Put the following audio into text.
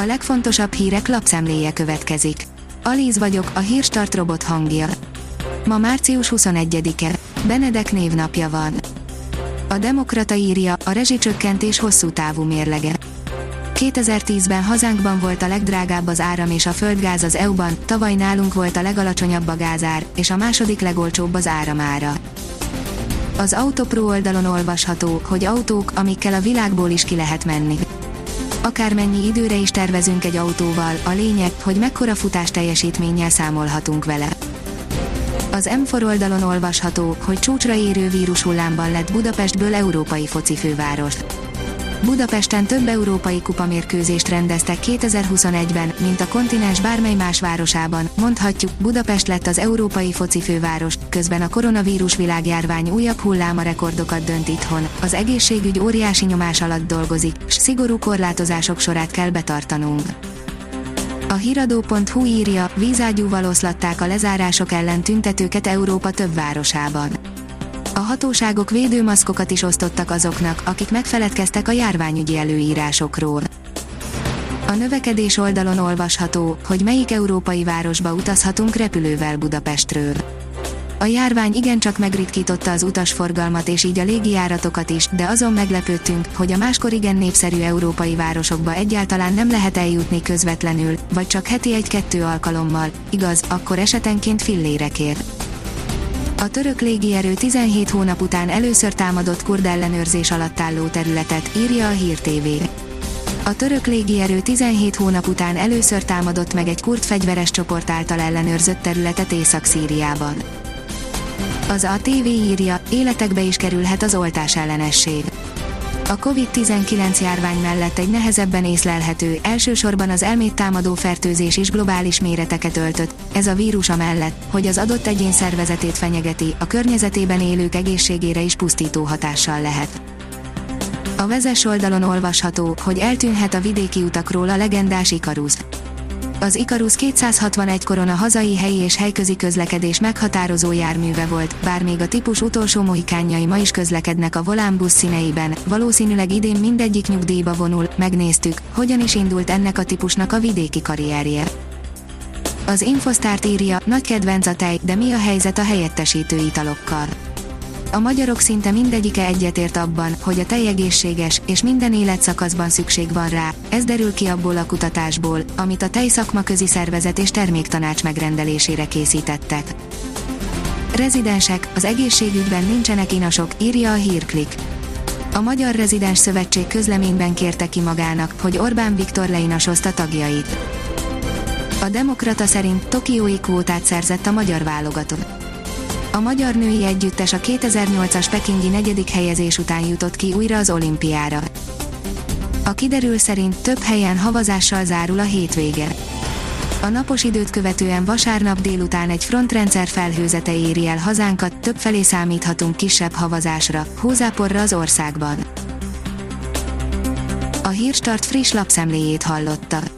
A legfontosabb hírek lapszemléje következik. Alíz vagyok, a hírstart robot hangja. Ma március 21-e. Benedek névnapja van. A Demokrata írja, a rezsicsökkentés hosszú távú mérlege. 2010-ben hazánkban volt a legdrágább az áram és a földgáz az EU-ban, tavaly nálunk volt a legalacsonyabb a gázár, és a második legolcsóbb az áramára. Az Autopro oldalon olvasható, hogy autók, amikkel a világból is ki lehet menni. Akármennyi időre is tervezünk egy autóval, a lényeg, hogy mekkora futás teljesítménnyel számolhatunk vele. Az M4 oldalon olvasható, hogy csúcsra érő vírushullámban lett Budapestből európai foci főváros. Budapesten több európai kupamérkőzést rendeztek 2021-ben, mint a kontinens bármely más városában, mondhatjuk, Budapest lett az európai foci főváros, közben a koronavírus világjárvány újabb hulláma rekordokat dönt itthon, az egészségügy óriási nyomás alatt dolgozik, s szigorú korlátozások sorát kell betartanunk. A hiradó.hu írja, vízágyúval oszlatták a lezárások ellen tüntetőket Európa több városában a hatóságok védőmaszkokat is osztottak azoknak, akik megfeledkeztek a járványügyi előírásokról. A növekedés oldalon olvasható, hogy melyik európai városba utazhatunk repülővel Budapestről. A járvány igencsak megritkította az utasforgalmat és így a légijáratokat is, de azon meglepődtünk, hogy a máskor igen népszerű európai városokba egyáltalán nem lehet eljutni közvetlenül, vagy csak heti egy-kettő alkalommal, igaz, akkor esetenként fillérekért. A török légierő 17 hónap után először támadott kurd ellenőrzés alatt álló területet, írja a Hír TV. A török légierő 17 hónap után először támadott meg egy kurd fegyveres csoport által ellenőrzött területet Észak-Szíriában. Az ATV írja, életekbe is kerülhet az oltás ellenesség a COVID-19 járvány mellett egy nehezebben észlelhető, elsősorban az elmét támadó fertőzés is globális méreteket öltött, ez a vírus mellett, hogy az adott egyén szervezetét fenyegeti, a környezetében élők egészségére is pusztító hatással lehet. A vezes oldalon olvasható, hogy eltűnhet a vidéki utakról a legendás Ikarus az Icarus 261 korona hazai helyi és helyközi közlekedés meghatározó járműve volt, bár még a típus utolsó mohikánjai ma is közlekednek a Volán busz színeiben, valószínűleg idén mindegyik nyugdíjba vonul, megnéztük, hogyan is indult ennek a típusnak a vidéki karrierje. Az Infosztárt írja, nagy kedvenc a tej, de mi a helyzet a helyettesítő italokkal? A magyarok szinte mindegyike egyetért abban, hogy a tej egészséges, és minden életszakaszban szükség van rá, ez derül ki abból a kutatásból, amit a tej szakmaközi szervezet és terméktanács megrendelésére készítettek. Rezidensek, az egészségügyben nincsenek inasok, írja a hírklik. A Magyar Rezidens Szövetség közleményben kérte ki magának, hogy Orbán Viktor leinasozta tagjait. A Demokrata szerint Tokiói kvótát szerzett a magyar válogatott a magyar női együttes a 2008-as pekingi negyedik helyezés után jutott ki újra az olimpiára. A kiderül szerint több helyen havazással zárul a hétvége. A napos időt követően vasárnap délután egy frontrendszer felhőzete éri el hazánkat, több felé számíthatunk kisebb havazásra, hózáporra az országban. A Hírstart friss lapszemléjét hallotta.